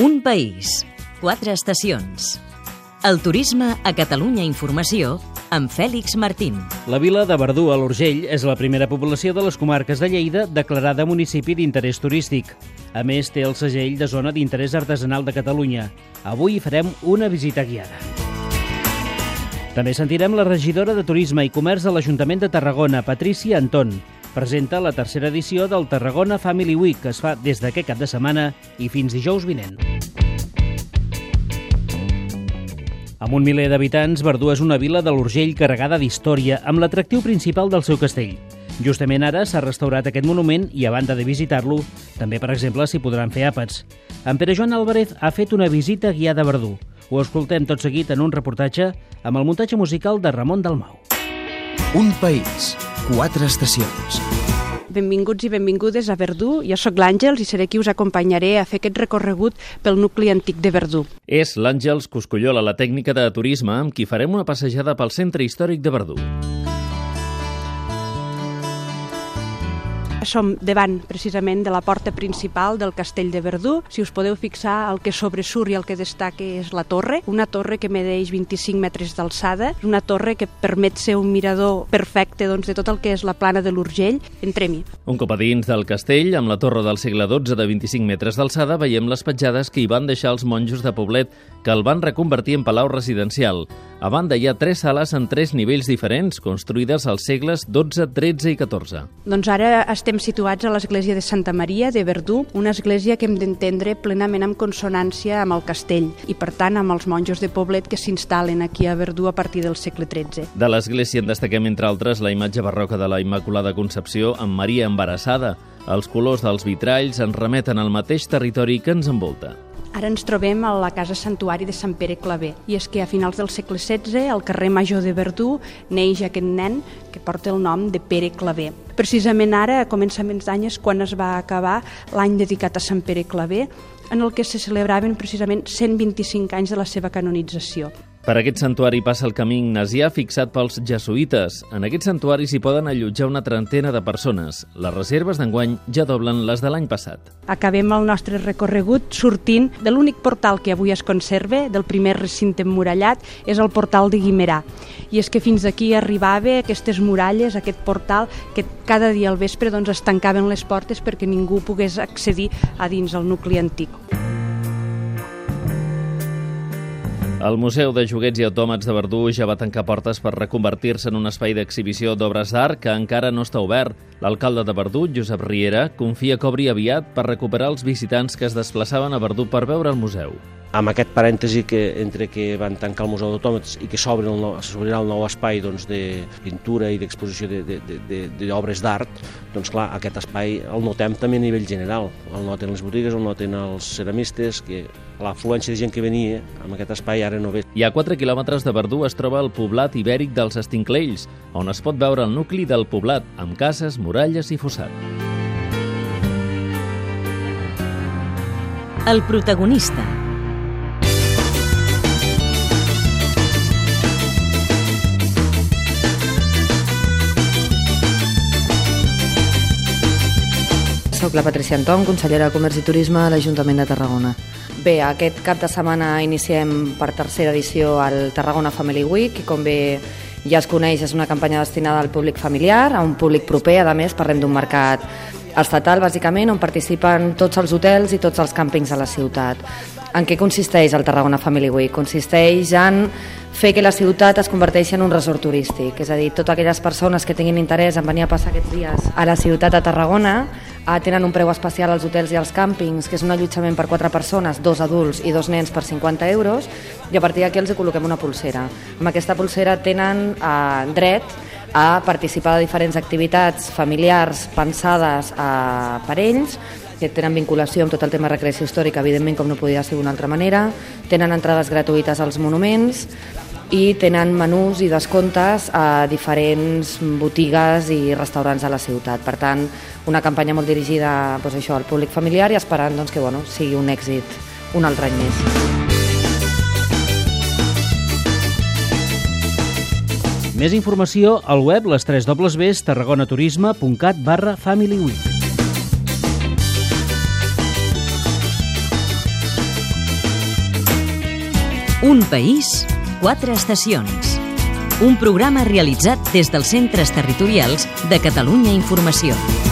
Un país, quatre estacions. El turisme a Catalunya Informació amb Fèlix Martín. La vila de Verdú, a l'Urgell, és la primera població de les comarques de Lleida declarada municipi d'interès turístic. A més, té el segell de zona d'interès artesanal de Catalunya. Avui farem una visita guiada. També sentirem la regidora de Turisme i Comerç de l'Ajuntament de Tarragona, Patrícia Anton. Presenta la tercera edició del Tarragona Family Week, que es fa des d'aquest cap de setmana i fins dijous vinent. Amb un miler d'habitants, Verdú és una vila de l'Urgell carregada d'història, amb l'atractiu principal del seu castell. Justament ara s'ha restaurat aquest monument i, a banda de visitar-lo, també, per exemple, s'hi podran fer àpats. En Pere Joan Álvarez ha fet una visita guiada a Verdú. Ho escoltem tot seguit en un reportatge amb el muntatge musical de Ramon Dalmau. Un país, quatre estacions. Benvinguts i benvingudes a Verdú. Jo sóc l'Àngels i seré qui us acompanyaré a fer aquest recorregut pel nucli antic de Verdú. És l'Àngels Coscollola, la tècnica de turisme, amb qui farem una passejada pel centre històric de Verdú. Som davant, precisament, de la porta principal del castell de Verdú. Si us podeu fixar, el que sobresurt i el que destaca és la torre, una torre que medeix 25 metres d'alçada, una torre que permet ser un mirador perfecte doncs, de tot el que és la plana de l'Urgell. Entrem-hi. Un cop a dins del castell, amb la torre del segle XII de 25 metres d'alçada, veiem les petjades que hi van deixar els monjos de Poblet, que el van reconvertir en palau residencial. A banda, hi ha tres sales en tres nivells diferents, construïdes als segles XII, XIII i XIV. Doncs ara estem situats a l'església de Santa Maria de Verdú, una església que hem d'entendre plenament en consonància amb el castell i, per tant, amb els monjos de Poblet que s'instal·len aquí a Verdú a partir del segle XIII. De l'església en destaquem, entre altres, la imatge barroca de la Immaculada Concepció amb Maria embarassada. Els colors dels vitralls ens remeten al mateix territori que ens envolta. Ara ens trobem a la casa santuari de Sant Pere Claver i és que a finals del segle XVI al carrer Major de Verdú neix aquest nen que porta el nom de Pere Claver. Precisament ara, a començaments d'any, és quan es va acabar l'any dedicat a Sant Pere Claver en el que se celebraven precisament 125 anys de la seva canonització. Per aquest santuari passa el camí ignasià fixat pels jesuïtes. En aquest santuari s'hi poden allotjar una trentena de persones. Les reserves d'enguany ja doblen les de l'any passat. Acabem el nostre recorregut sortint de l'únic portal que avui es conserva, del primer recinte emmurallat, és el portal de Guimerà. I és que fins aquí arribava aquestes muralles, aquest portal, que cada dia al vespre doncs, es tancaven les portes perquè ningú pogués accedir a dins el nucli antic. El Museu de Joguets i Autòmats de Verdú ja va tancar portes per reconvertir-se en un espai d'exhibició d'obres d'art que encara no està obert. L'alcalde de Verdú, Josep Riera, confia que obri aviat per recuperar els visitants que es desplaçaven a Verdú per veure el museu. Amb aquest parèntesi que entre que van tancar el Museu d'Autòmats i que s'obrirà el nou espai doncs, de pintura i d'exposició d'obres de, de, de, d'art, doncs clar, aquest espai el notem també a nivell general. El noten les botigues, el noten els ceramistes, que l'afluència de gent que venia amb aquest espai ara no ve. I a 4 quilòmetres de Verdú es troba el poblat ibèric dels Estinclells, on es pot veure el nucli del poblat, amb cases, muralles i fossat. El protagonista. Soc la Patricia Anton, consellera de Comerç i Turisme a l'Ajuntament de Tarragona. Bé, aquest cap de setmana iniciem per tercera edició el Tarragona Family Week i com bé ja es coneix és una campanya destinada al públic familiar, a un públic proper, a més parlem d'un mercat estatal bàsicament on participen tots els hotels i tots els càmpings a la ciutat. En què consisteix el Tarragona Family Week? Consisteix en fer que la ciutat es converteixi en un resort turístic, és a dir, totes aquelles persones que tinguin interès en venir a passar aquests dies a la ciutat de Tarragona eh, tenen un preu especial als hotels i als càmpings, que és un allotjament per quatre persones, dos adults i dos nens per 50 euros, i a partir d'aquí els col·loquem una pulsera. Amb aquesta pulsera tenen eh, dret a participar de diferents activitats familiars pensades eh, per ells, que tenen vinculació amb tot el tema de recreació històrica, evidentment, com no podia ser d'una altra manera, tenen entrades gratuïtes als monuments i tenen menús i descomptes a diferents botigues i restaurants de la ciutat. Per tant, una campanya molt dirigida doncs, això, al públic familiar i esperant doncs, que bueno, sigui un èxit un altre any més. Més informació al web les 3 Bs tarragonaturisme.cat barra Family Week. Un país, quatre estacions. Un programa realitzat des dels centres territorials de Catalunya Informació.